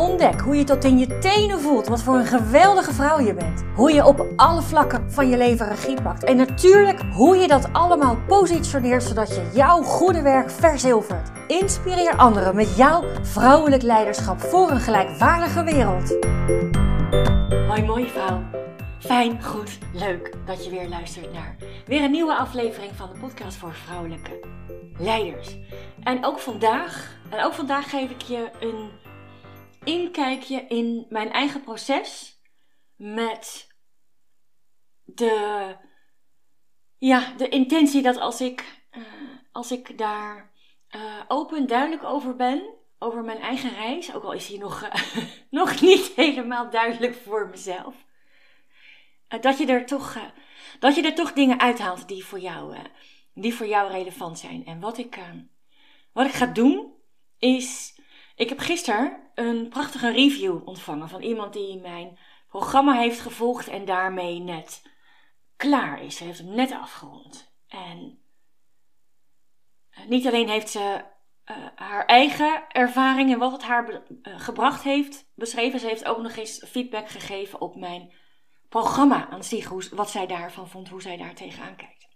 Ontdek hoe je tot in je tenen voelt wat voor een geweldige vrouw je bent. Hoe je op alle vlakken van je leven regie pakt. En natuurlijk hoe je dat allemaal positioneert zodat je jouw goede werk verzilvert. Inspireer anderen met jouw vrouwelijk leiderschap voor een gelijkwaardige wereld. Hoi mooie vrouw. Fijn, goed, leuk dat je weer luistert naar weer een nieuwe aflevering van de podcast voor vrouwelijke leiders. En ook vandaag, en ook vandaag geef ik je een inkijkje in mijn eigen proces met de, ja, de intentie dat als ik, uh, als ik daar uh, open duidelijk over ben, over mijn eigen reis, ook al is die nog, uh, nog niet helemaal duidelijk voor mezelf, dat, je er toch, dat je er toch dingen uithaalt die voor jou, die voor jou relevant zijn. En wat ik, wat ik ga doen is ik heb gisteren een prachtige review ontvangen van iemand die mijn programma heeft gevolgd en daarmee net klaar is. Ze heeft hem net afgerond. En eh, niet alleen heeft ze uh, haar eigen ervaring en wat het haar uh, gebracht heeft beschreven, ze heeft ook nog eens feedback gegeven op mijn programma aan zich, hoe, wat zij daarvan vond, hoe zij daar tegenaan kijkt.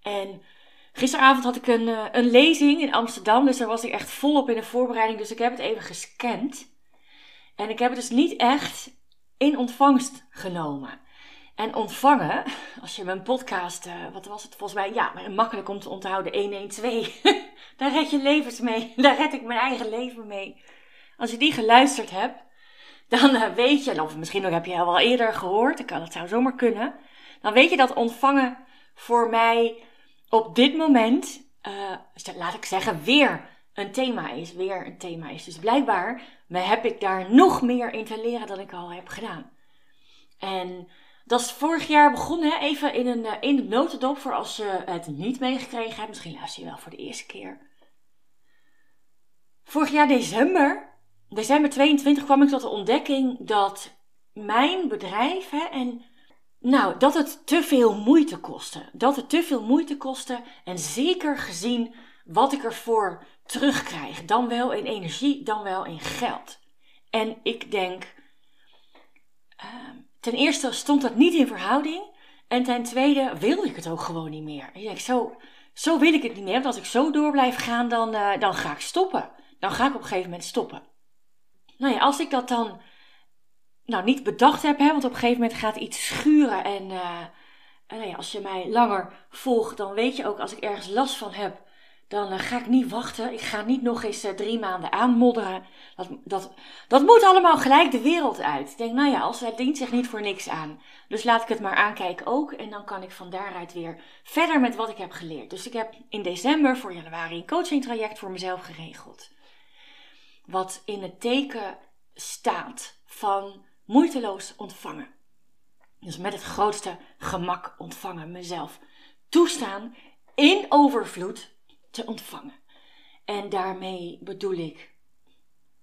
En Gisteravond had ik een, uh, een lezing in Amsterdam, dus daar was ik echt volop in de voorbereiding. Dus ik heb het even gescand. En ik heb het dus niet echt in ontvangst genomen. En ontvangen, als je mijn podcast, uh, wat was het volgens mij, ja, makkelijk om te onthouden, 112. daar red je levens mee. Daar red ik mijn eigen leven mee. Als je die geluisterd hebt, dan uh, weet je, of misschien ook heb je al wel eerder gehoord, dan kan het zou zomaar kunnen. Dan weet je dat ontvangen voor mij op dit moment, uh, laat ik zeggen, weer een thema is. Weer een thema is. Dus blijkbaar heb ik daar nog meer in te leren dan ik al heb gedaan. En dat is vorig jaar begonnen, even in, een, uh, in de notendop voor als je het niet meegekregen hebt. Misschien luister je wel voor de eerste keer. Vorig jaar december, december 22, kwam ik tot de ontdekking dat mijn bedrijf hè, en nou, dat het te veel moeite kostte. Dat het te veel moeite kostte en zeker gezien wat ik ervoor terugkrijg. Dan wel in energie, dan wel in geld. En ik denk, uh, ten eerste stond dat niet in verhouding. En ten tweede wilde ik het ook gewoon niet meer. Ik denk, zo, zo wil ik het niet meer. Want als ik zo door blijf gaan, dan, uh, dan ga ik stoppen. Dan ga ik op een gegeven moment stoppen. Nou ja, als ik dat dan nou, niet bedacht heb, hè, want op een gegeven moment gaat iets schuren. En uh, nou ja, als je mij langer volgt, dan weet je ook als ik ergens last van heb, dan uh, ga ik niet wachten. Ik ga niet nog eens drie maanden aanmodderen. Dat, dat, dat moet allemaal gelijk de wereld uit. Ik denk, nou ja, als het dient zich niet voor niks aan. Dus laat ik het maar aankijken ook. En dan kan ik van daaruit weer verder met wat ik heb geleerd. Dus ik heb in december voor januari een coaching traject voor mezelf geregeld. Wat in het teken staat van moeiteloos ontvangen. Dus met het grootste gemak ontvangen, mezelf toestaan in overvloed te ontvangen. En daarmee bedoel ik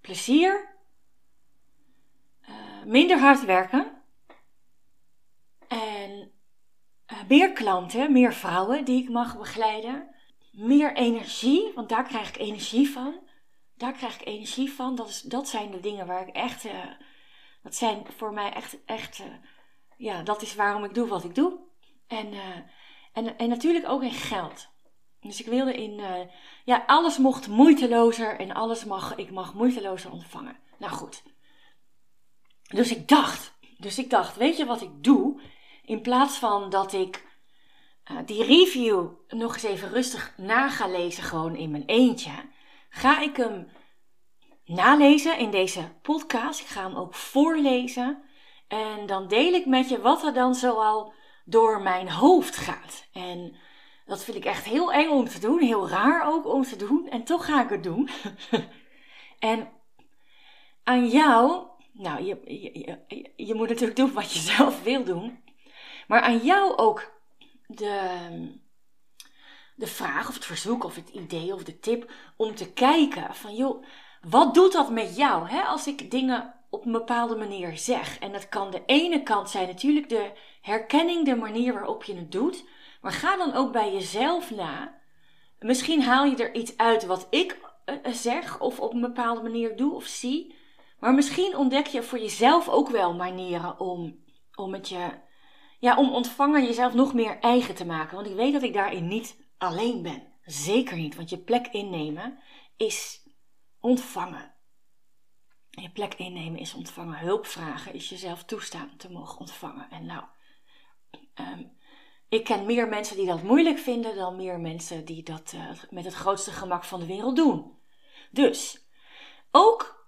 plezier, uh, minder hard werken en uh, meer klanten, meer vrouwen die ik mag begeleiden, meer energie, want daar krijg ik energie van. Daar krijg ik energie van. Dat, is, dat zijn de dingen waar ik echt uh, dat zijn voor mij echt, echt uh, ja, dat is waarom ik doe wat ik doe. En, uh, en, en natuurlijk ook in geld. Dus ik wilde in, uh, ja, alles mocht moeitelozer en alles mag, ik mag moeitelozer ontvangen. Nou goed. Dus ik dacht, dus ik dacht, weet je wat ik doe? In plaats van dat ik die review nog eens even rustig na ga lezen, gewoon in mijn eentje, ga ik hem nalezen in deze podcast. Ik ga hem ook voorlezen. En dan deel ik met je wat er dan zoal door mijn hoofd gaat. En dat vind ik echt heel eng om te doen. Heel raar ook om te doen. En toch ga ik het doen. en aan jou, nou, je, je, je, moet natuurlijk doen wat je zelf wil doen. Maar aan jou ook de, de vraag of het verzoek of het idee of de tip om te kijken van joh, wat doet dat met jou hè, als ik dingen op een bepaalde manier zeg? En dat kan de ene kant zijn natuurlijk de herkenning, de manier waarop je het doet. Maar ga dan ook bij jezelf na. Misschien haal je er iets uit wat ik uh, zeg of op een bepaalde manier doe of zie. Maar misschien ontdek je voor jezelf ook wel manieren om, om het je, ja, om ontvanger jezelf nog meer eigen te maken. Want ik weet dat ik daarin niet alleen ben. Zeker niet, want je plek innemen is ontvangen. Je plek innemen is ontvangen. Hulp vragen is jezelf toestaan te mogen ontvangen. En nou, um, ik ken meer mensen die dat moeilijk vinden dan meer mensen die dat uh, met het grootste gemak van de wereld doen. Dus ook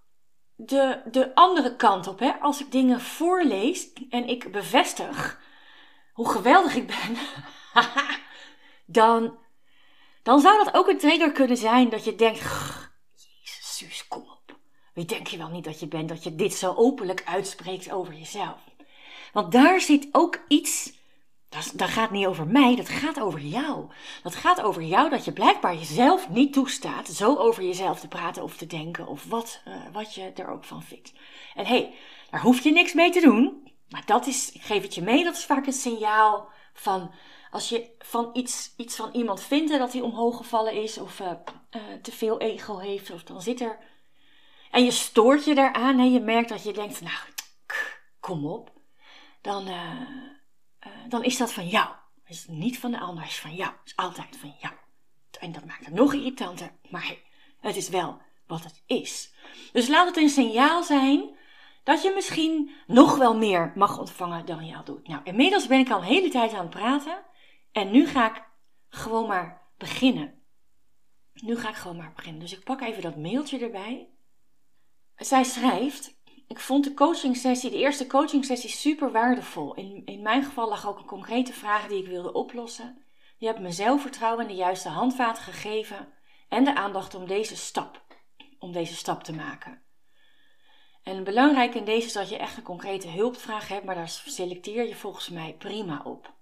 de, de andere kant op, hè? als ik dingen voorlees en ik bevestig hoe geweldig ik ben, dan, dan zou dat ook een trigger kunnen zijn dat je denkt: Jezus, Suus, kom op. Wie denk je wel niet dat je bent dat je dit zo openlijk uitspreekt over jezelf? Want daar zit ook iets dat, dat gaat niet over mij, dat gaat over jou. Dat gaat over jou dat je blijkbaar jezelf niet toestaat zo over jezelf te praten of te denken of wat, uh, wat je er ook van vindt. En hé, hey, daar hoef je niks mee te doen. Maar dat is, ik geef het je mee, dat is vaak een signaal van als je van iets, iets van iemand vindt dat hij omhoog gevallen is of uh, uh, te veel ego heeft, of dan zit er. En je stoort je daaraan en je merkt dat je denkt: nou, kom op. Dan uh, dan is dat van jou. Het is niet van de ander, het is van jou. Het is altijd van jou. En dat maakt het nog irritanter, maar hey, het is wel wat het is. Dus laat het een signaal zijn dat je misschien nog wel meer mag ontvangen dan je al doet. Nou, inmiddels ben ik al een hele tijd aan het praten en nu ga ik gewoon maar beginnen. Nu ga ik gewoon maar beginnen. Dus ik pak even dat mailtje erbij. Zij schrijft: ik vond de coaching sessie, de eerste coaching sessie, super waardevol. In, in mijn geval lag ook een concrete vraag die ik wilde oplossen. Je hebt me zelfvertrouwen en de juiste handvaten gegeven en de aandacht om deze stap, om deze stap te maken. En belangrijk in deze is dat je echt een concrete hulpvraag hebt, maar daar selecteer je volgens mij prima op.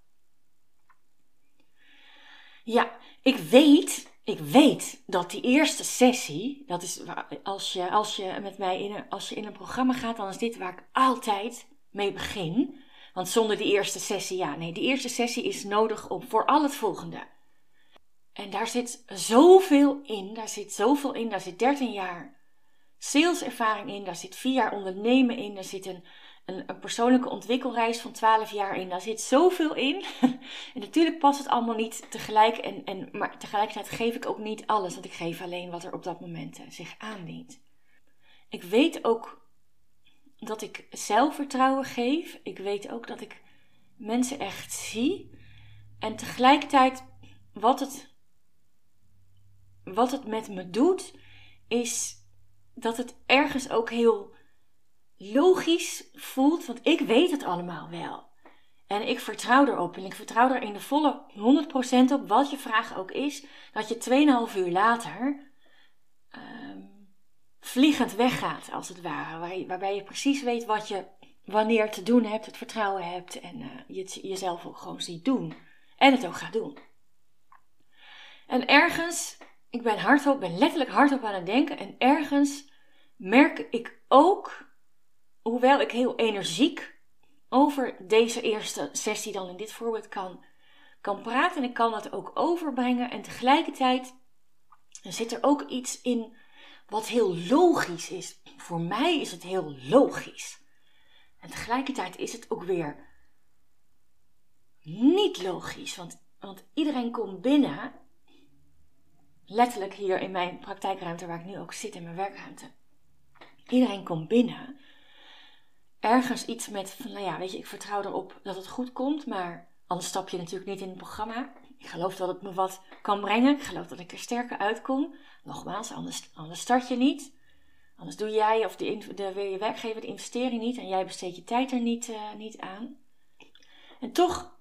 Ja, ik weet ik weet dat die eerste sessie, dat is als je, als je met mij in een, als je in een programma gaat, dan is dit waar ik altijd mee begin. Want zonder die eerste sessie, ja, nee, die eerste sessie is nodig om, voor al het volgende. En daar zit zoveel in, daar zit zoveel in, daar zit 13 jaar saleservaring in, daar zit 4 jaar ondernemen in, daar zit een een, persoonlijke ontwikkelreis van 12 jaar in. Daar zit zoveel in. en natuurlijk past het allemaal niet tegelijk. En, en, maar tegelijkertijd geef ik ook niet alles, want ik geef alleen wat er op dat moment eh, zich aandient. Ik weet ook dat ik zelfvertrouwen geef. Ik weet ook dat ik mensen echt zie. En tegelijkertijd, wat het, wat het met me doet, is dat het ergens ook heel logisch voelt, want ik weet het allemaal wel. En ik vertrouw erop en ik vertrouw er in de volle 100% op, wat je vraag ook is, dat je 2,5 uur later um, vliegend weggaat, als het ware. Waarbij je precies weet wat je wanneer te doen hebt, het vertrouwen hebt en uh, je jezelf ook gewoon ziet doen. En het ook gaat doen. En ergens, ik ben hardop, ben letterlijk hardop aan het denken en ergens merk ik ook hoewel ik heel energiek over deze eerste sessie dan in dit voorbeeld kan, kan praten en ik kan dat ook overbrengen en tegelijkertijd zit er ook iets in wat heel logisch is. Voor mij is het heel logisch. En tegelijkertijd is het ook weer niet logisch, want, want iedereen komt binnen, letterlijk hier in mijn praktijkruimte waar ik nu ook zit in mijn werkruimte. Iedereen komt binnen ergens iets met nou ja, weet je, ik vertrouw erop dat het goed komt, maar anders stap je natuurlijk niet in het programma. Ik geloof dat het me wat kan brengen. Ik geloof dat ik er sterker uitkom. Nogmaals, anders, anders start je niet. Anders doe jij of de, de, je werkgever de investering niet en jij besteedt je tijd er niet, uh, niet aan. En toch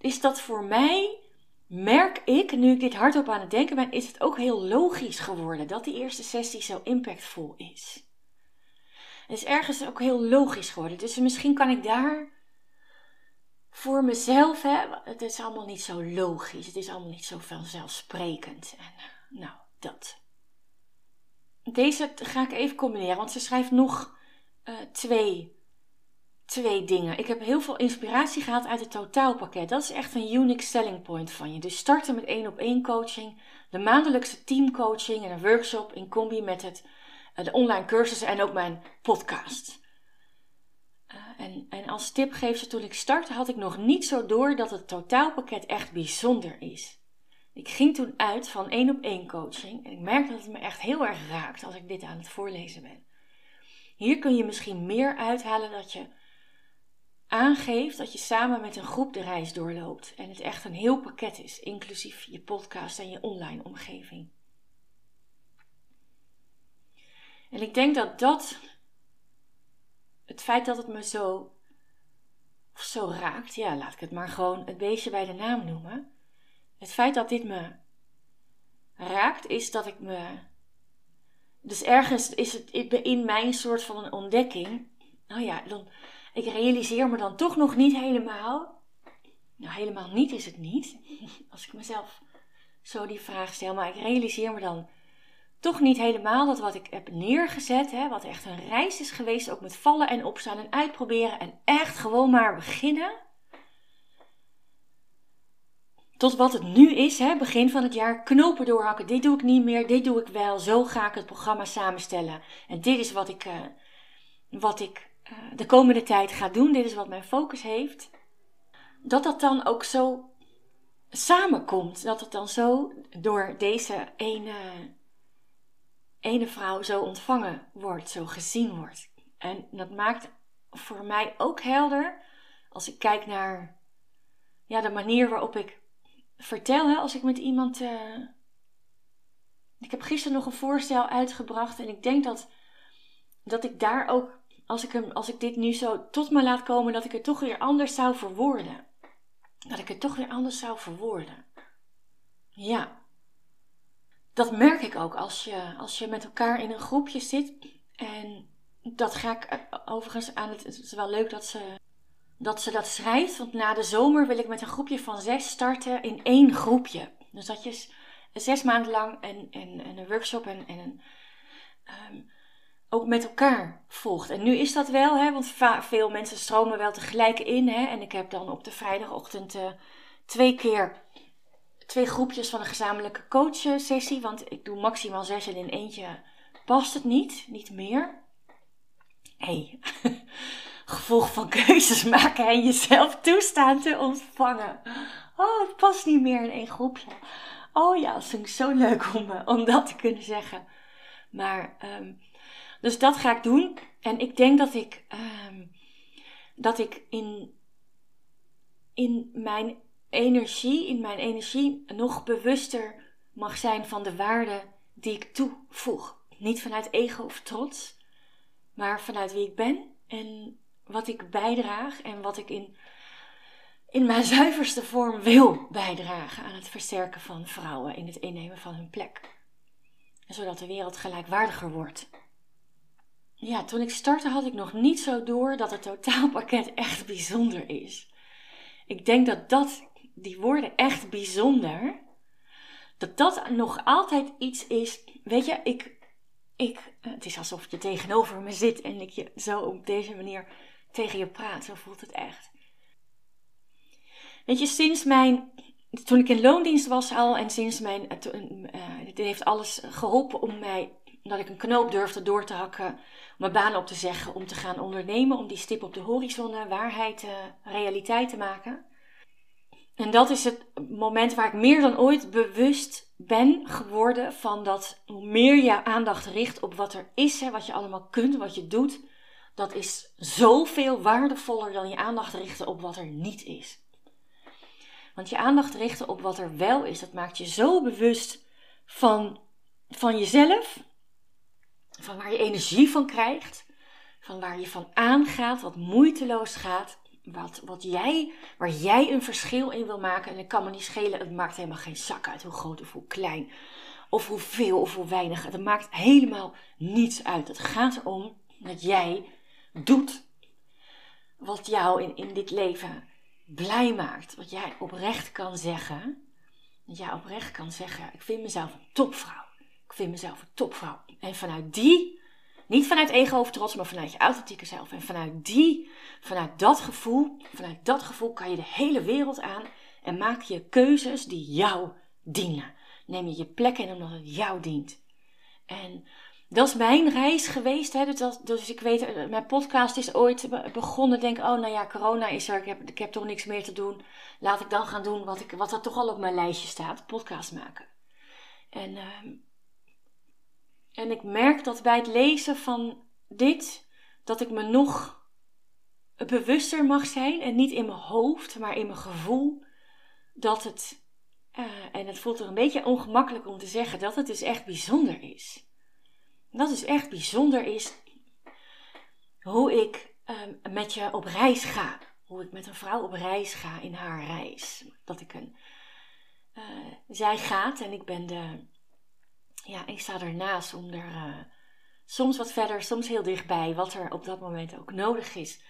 is dat voor mij, merk ik, nu ik dit hardop aan het denken ben, is het ook heel logisch geworden dat die eerste sessie zo impactvol is. Het is ergens ook heel logisch geworden. Dus misschien kan ik daar voor mezelf, hè, het is allemaal niet zo logisch. Het is allemaal niet zo vanzelfsprekend. En nou, dat. Deze ga ik even combineren, want ze schrijft nog uh, twee, twee dingen. Ik heb heel veel inspiratie gehaald uit het totaalpakket. Dat is echt een unique selling point van je. Dus starten met één op één coaching, de maandelijkse teamcoaching en een workshop in combi met het, de online cursussen en ook mijn podcast. Uh, en, en als tip geef ze, toen ik startte had ik nog niet zo door dat het totaalpakket echt bijzonder is. Ik ging toen uit van één op één coaching en ik merkte dat het me echt heel erg raakt als ik dit aan het voorlezen ben. Hier kun je misschien meer uithalen dat je aangeeft dat je samen met een groep de reis doorloopt en het echt een heel pakket is, inclusief je podcast en je online omgeving. En ik denk dat dat, het feit dat het me zo, zo raakt, ja, laat ik het maar gewoon het beestje bij de naam noemen het feit dat dit me raakt, is dat ik me. Dus ergens is het in mijn soort van een ontdekking. Nou ja, dan, ik realiseer me dan toch nog niet helemaal. Nou, helemaal niet is het niet. Als ik mezelf zo die vraag stel. Maar ik realiseer me dan toch niet helemaal dat wat ik heb neergezet, hè, wat echt een reis is geweest, ook met vallen en opstaan en uitproberen en echt gewoon maar beginnen tot wat het nu is, hè, begin van het jaar, knopen doorhakken. Dit doe ik niet meer, dit doe ik wel. Zo ga ik het programma samenstellen. En dit is wat ik, uh, wat ik uh, de komende tijd ga doen. Dit is wat mijn focus heeft. Dat dat dan ook zo samenkomt. Dat het dan zo door deze ene, ene vrouw zo ontvangen wordt, zo gezien wordt. En dat maakt voor mij ook helder, als ik kijk naar ja, de manier waarop ik vertel hè, als ik met iemand. Uh... Ik heb gisteren nog een voorstel uitgebracht en ik denk dat, dat ik daar ook, als ik, hem, als ik dit nu zo tot me laat komen, dat ik het toch weer anders zou verwoorden. Dat ik het toch weer anders zou verwoorden. Ja. Dat merk ik ook als je, als je met elkaar in een groepje zit. En dat ga ik eh, overigens aan het. Het is wel leuk dat ze dat ze dat schrijft. Want na de zomer wil ik met een groepje van zes starten in één groepje. Dus dat je zes maanden lang en, en, en een workshop en, en een, um, ook met elkaar volgt. En nu is dat wel, hè, want veel mensen stromen wel tegelijk in. Hè, en ik heb dan op de vrijdagochtend uh, twee keer twee groepjes van een gezamenlijke coachsessie. Want ik doe maximaal zes en in eentje past het niet, niet meer. Hey. gevolg van keuzes maken en jezelf toestaan te ontvangen. Oh, het past niet meer in één groepje. Oh ja, dat vind ik zo leuk om, eh, om dat te kunnen zeggen. Maar, um, dus dat ga ik doen. En ik denk dat ik, um, dat ik in, in mijn energie, in mijn energie nog bewuster mag zijn van de waarde die ik toevoeg. Niet vanuit ego of trots, maar vanuit wie ik ben en wat ik bijdraag en wat ik in, in mijn zuiverste vorm wil bijdragen aan het versterken van vrouwen in het innemen van hun plek. Zodat de wereld gelijkwaardiger wordt. Ja, toen ik startte had ik nog niet zo door dat het totaalpakket echt bijzonder is. Ik denk dat dat, die woorden echt bijzonder, dat dat nog altijd iets is. Weet je, ik, ik, het is alsof je tegenover me zit en ik je zo op deze manier tegen je praat. Zo voelt het echt. Weet je, sinds mijn. Toen ik in loondienst was al en sinds mijn. Uh, dit heeft alles geholpen om mij. Dat ik een knoop durfde door te hakken. Mijn baan op te zeggen. Om te gaan ondernemen. Om die stip op de horizon waarheid, realiteit te maken. En dat is het moment waar ik meer dan ooit bewust ben geworden van dat hoe meer je aandacht richt op wat er is, hè, wat je allemaal kunt, wat je doet, dat is zoveel waardevoller dan je aandacht richten op wat er niet is. Want je aandacht richten op wat er wel is, dat maakt je zo bewust van, van jezelf, van waar je energie van krijgt, van waar je van aangaat, wat moeiteloos gaat, wat, wat jij, waar jij een verschil in wil maken. En het kan me niet schelen, het maakt helemaal geen zak uit hoe groot of hoe klein, of hoeveel of hoe weinig. Het maakt helemaal niets uit. Het gaat erom dat jij doet wat jou in, in dit leven blij maakt. Wat jij oprecht kan zeggen. Dat jij oprecht kan zeggen: Ik vind mezelf een topvrouw. Ik vind mezelf een topvrouw. En vanuit die, niet vanuit ego of trots, maar vanuit je authentieke zelf. En vanuit die, vanuit dat gevoel, vanuit dat gevoel kan je de hele wereld aan en maak je keuzes die jou dienen. Neem je je plek in omdat het jou dient. En dat is mijn reis geweest. Hè. Dus, dus, ik weet, eh, mijn podcast is ooit begonnen. Denk, oh nou ja, corona is er. Ik heb, ik heb toch niks meer te doen. Laat ik dan gaan doen wat, ik, wat er toch al op mijn lijstje staat. Podcast maken. En, uh, en ik merk dat bij het lezen van dit, dat ik me nog bewuster mag zijn. En niet in mijn hoofd, maar in mijn gevoel. Dat het, uh, en het voelt er een beetje ongemakkelijk om te zeggen, dat het dus echt bijzonder is dat is echt bijzonder is hoe ik um, met je op reis ga. Hoe ik met een vrouw op reis ga in haar reis. Dat ik een. Uh, zij gaat en ik ben de. Ja, ik sta ernaast om er uh, soms wat verder, soms heel dichtbij, wat er op dat moment ook nodig is.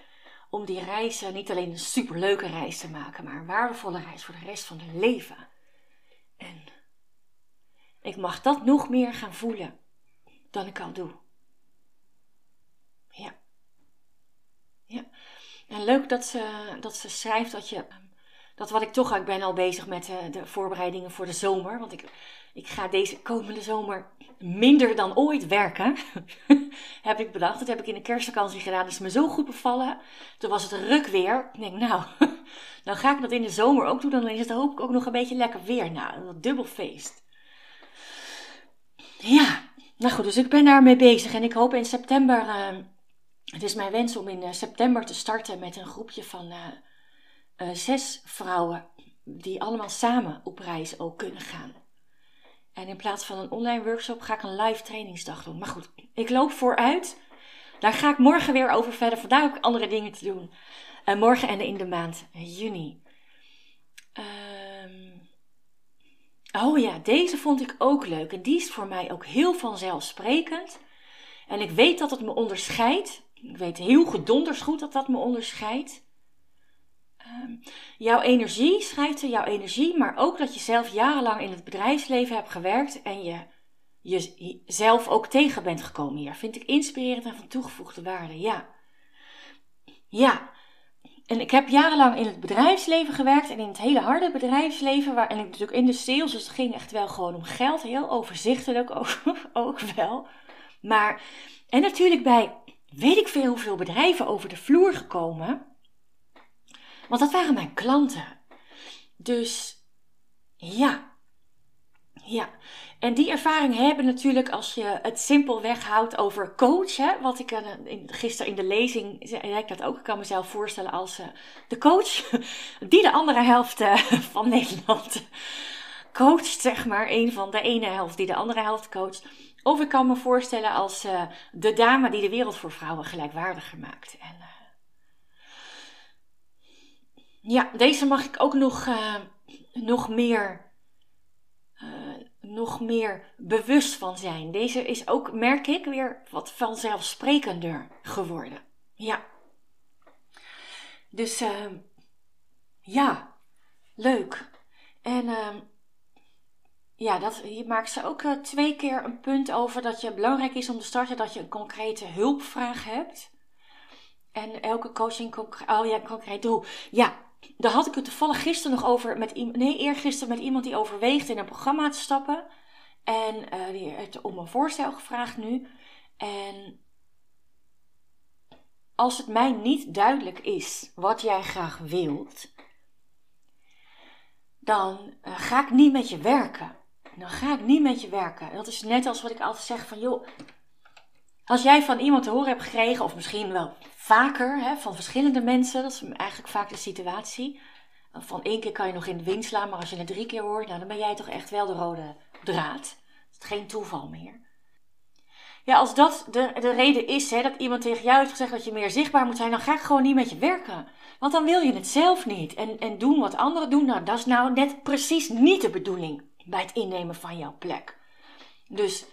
Om die reizen niet alleen een superleuke reis te maken, maar een waardevolle reis voor de rest van het leven. En ik mag dat nog meer gaan voelen dan ik al doe. Ja. Ja. En leuk dat ze, dat ze schrijft dat je. Dat wat ik toch, ik ben al bezig met eh, de voorbereidingen voor de zomer. Want ik, ik ga deze komende zomer minder dan ooit werken. heb ik bedacht. Dat heb ik in de kerstvakantie gedaan. Dat is me zo goed bevallen. Toen was het ruk weer. Ik denk, nou, dan ga ik dat in de zomer ook doen. Dan is het hoop ik ook nog een beetje lekker weer. Nou, een dubbel feest. Ja, nou goed, dus ik ben daarmee bezig en ik hoop in september. Uh, het is mijn wens om in uh, september te starten met een groepje van uh, zes vrouwen die allemaal samen op reis ook kunnen gaan. En in plaats van een online workshop ga ik een live trainingsdag doen. Maar goed, ik loop vooruit. Daar ga ik morgen weer over verder. Vandaag heb ik andere dingen te doen. morgen en in de maand juni. Ehm Oh ja, deze vond ik ook leuk. En die is voor mij ook heel vanzelfsprekend. En ik weet dat het me onderscheidt. Ik weet heel gedonders goed dat dat me onderscheidt. Um, jouw energie, schrijft er, jouw energie, maar ook dat je zelf jarenlang in het bedrijfsleven hebt gewerkt en je jezelf ook tegen bent gekomen hier. Vind ik inspirerend en van toegevoegde waarde, ja. Ja, en ik heb jarenlang in het bedrijfsleven gewerkt en in het hele harde bedrijfsleven. En ik natuurlijk in de sales, dus het ging echt wel gewoon om geld. Heel overzichtelijk ook, ook wel. Maar, en natuurlijk bij weet ik veel hoeveel bedrijven over de vloer gekomen. Want dat waren mijn klanten. Dus ja, ja. En die ervaring hebben natuurlijk als je het simpelweg houdt over coachen. Wat ik gisteren in de lezing zei ik dat ook. Ik kan mezelf voorstellen als uh, de coach die de andere helft uh, van Nederland coacht, zeg maar. Een van de ene helft die de andere helft coacht. Of ik kan me voorstellen als uh, de dame die de wereld voor vrouwen gelijkwaardiger maakt. En, ja, deze mag ik ook nog, nog meer nog meer bewust van zijn. Deze is ook, merk ik, weer wat vanzelfsprekender geworden. Ja. Dus uh, ja, leuk. En uh, ja, dat, hier maakt ze ook twee keer een punt over dat je belangrijk is om te starten dat je een concrete hulpvraag hebt. En elke coaching, oh ja, concreet doel. Ja, daar had ik het toevallig gisteren nog over met iemand, nee, eergisteren met iemand die overweegt in een programma te stappen. En uh, die heeft om een voorstel gevraagd nu. En als het mij niet duidelijk is wat jij graag wilt, dan uh, ga ik niet met je werken. Dan ga ik niet met je werken. Dat is net als wat ik altijd zeg van joh. Als jij van iemand te horen hebt gekregen, of misschien wel vaker, hè, van verschillende mensen, dat is eigenlijk vaak de situatie. Van één keer kan je nog in de wind slaan, maar als je het drie keer hoort, nou, dan ben jij toch echt wel de rode draad. Dat is geen toeval meer. Ja, als dat de, de reden is hè, dat iemand tegen jou heeft gezegd dat je meer zichtbaar moet zijn, dan ga ik gewoon niet met je werken. Want dan wil je het zelf niet. En, en doen wat anderen doen, nou, dat is nou net precies niet de bedoeling bij het innemen van jouw plek. Dus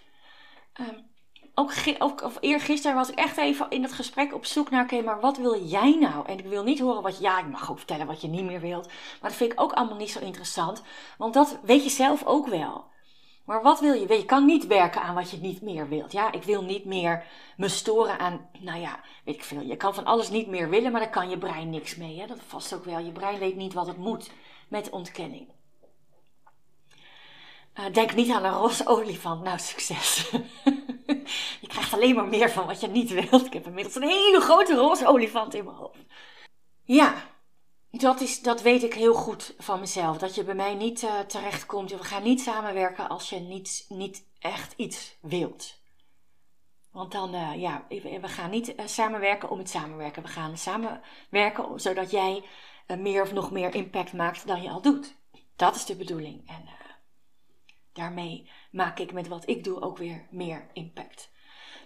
um, ook, ook of eergisteren was ik echt even in het gesprek op zoek naar, oké, maar wat wil jij nou? En ik wil niet horen wat, ja, ik mag ook vertellen wat je niet meer wilt. Maar dat vind ik ook allemaal niet zo interessant, want dat weet je zelf ook wel. Maar wat wil je? Je kan niet werken aan wat je niet meer wilt. Ja, ik wil niet meer me storen aan, nou ja, weet ik veel. Je kan van alles niet meer willen, maar daar kan je brein niks mee. Hè? Dat vast ook wel. Je brein weet niet wat het moet met ontkenning. Uh, denk niet aan een roze olifant. Nou, succes. je krijgt alleen maar meer van wat je niet wilt. Ik heb inmiddels een hele grote roze olifant in mijn hoofd. Ja, dat, is, dat weet ik heel goed van mezelf. Dat je bij mij niet uh, terechtkomt. We gaan niet samenwerken als je niet, niet echt iets wilt. Want dan, uh, ja, we gaan niet uh, samenwerken om het samenwerken. We gaan samenwerken zodat jij meer of nog meer impact maakt dan je al doet. Dat is de bedoeling. En daarmee maak ik met wat ik doe ook weer meer impact.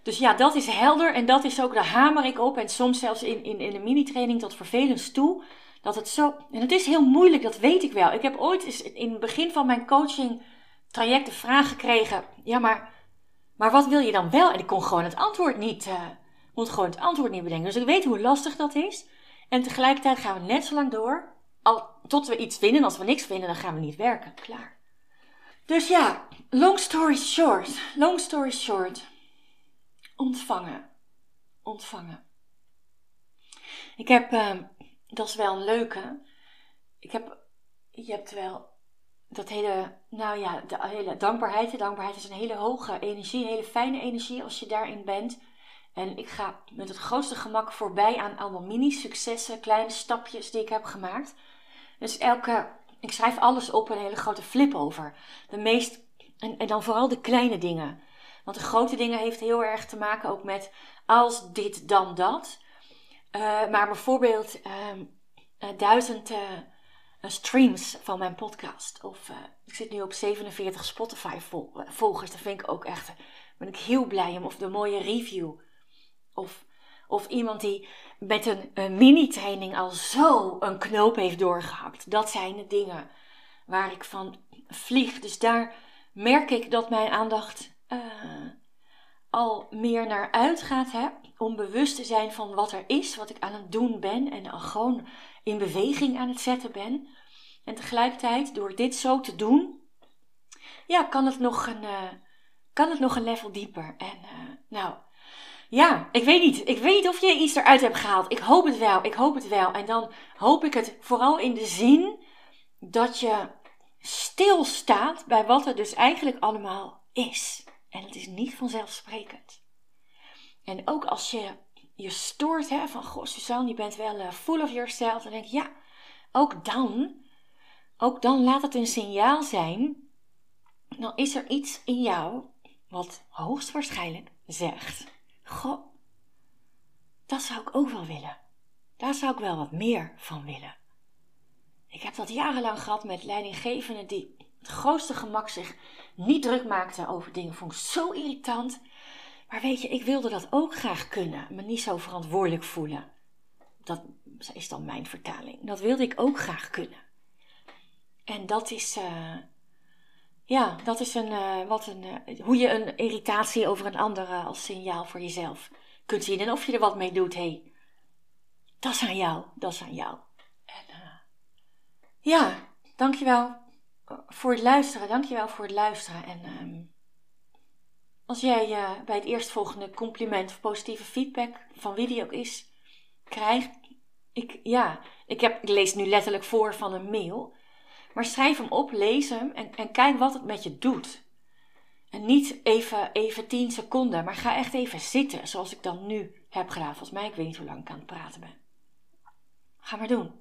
Dus ja, dat is helder en dat is ook, daar hamer ik op. En soms zelfs in, in, in een mini-training tot vervelend toe. Dat het zo, en het is heel moeilijk, dat weet ik wel. Ik heb ooit in het begin van mijn coaching traject de vraag gekregen: ja, maar, maar wat wil je dan wel? En ik kon gewoon het antwoord niet, uh, gewoon het antwoord niet bedenken. Dus ik weet hoe lastig dat is. En tegelijkertijd gaan we net zo lang door, al, tot we iets vinden. Als we niks vinden, dan gaan we niet werken. Klaar. Dus ja, long story short, long story short. Ontvangen. Ontvangen. Ik heb, uh, dat is wel een leuke. Ik heb, je hebt wel dat hele, nou ja, de hele dankbaarheid. De dankbaarheid is een hele hoge energie, hele fijne energie als je daarin bent. En ik ga met het grootste gemak voorbij aan allemaal mini-successen, kleine stapjes die ik heb gemaakt. Dus elke ik schrijf alles op een hele grote flip over. De meest, en, en dan vooral de kleine dingen. Want de grote dingen heeft heel erg te maken ook met als dit dan dat. Uh, maar bijvoorbeeld uh, duizend uh, streams van mijn podcast. Of ik zit nu op 47 Spotify volgers. Dat vind ik ook echt. Ben ik heel blij om. Of de mooie review. Of of iemand die met een, mini-training al zo een knoop heeft doorgehakt. Dat zijn de dingen waar ik van vlieg. Dus daar merk ik dat mijn aandacht uh, al meer naar uitgaat. Hè? Om bewust te zijn van wat er is, wat ik aan het doen ben. En al gewoon in beweging aan het zetten ben. En tegelijkertijd, door dit zo te doen, ja, kan het nog een, uh, kan het nog een level dieper. En uh, nou ja, ik weet niet. Ik weet niet of je iets eruit hebt gehaald. Ik hoop het wel. Ik hoop het wel. En dan hoop ik het vooral in de zin dat je stilstaat bij wat er dus eigenlijk allemaal is. En het is niet vanzelfsprekend. En ook als je je stoort hè, van, goh Suzanne, je bent wel uh, full of yourself. Dan denk ja, ook dan, ook dan laat het een signaal zijn. Dan is er iets in jou wat hoogstwaarschijnlijk zegt Goh, dat zou ik ook wel willen. Daar zou ik wel wat meer van willen. Heb dat jarenlang gehad met leidinggevenden die het grootste gemak zich niet druk maakten over dingen. Vond ik zo irritant. Maar weet je, ik wilde dat ook graag kunnen. Me niet zo verantwoordelijk voelen. Dat is dan mijn vertaling. Dat wilde ik ook graag kunnen. En dat is, uh, ja, dat is een, uh, wat een, uh, hoe je een irritatie over een andere als signaal voor jezelf kunt zien. En of je er wat mee doet, hé, hey, dat is aan jou, dat is aan jou. Ja, dankjewel voor het luisteren, dankjewel voor het luisteren. En um, als jij bij het eerstvolgende compliment of positieve feedback, van wie die ook is, krijgt, ik, ja, ik, heb, ik lees nu letterlijk voor van een mail. Maar schrijf hem op, lees hem en, en kijk wat het met je doet. En niet even, even 10 seconden, maar ga echt even zitten, zoals ik dan nu heb gedaan. Volgens mij, ik weet niet hoe lang ik aan het praten ben. Ga maar doen.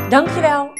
Dankjewel.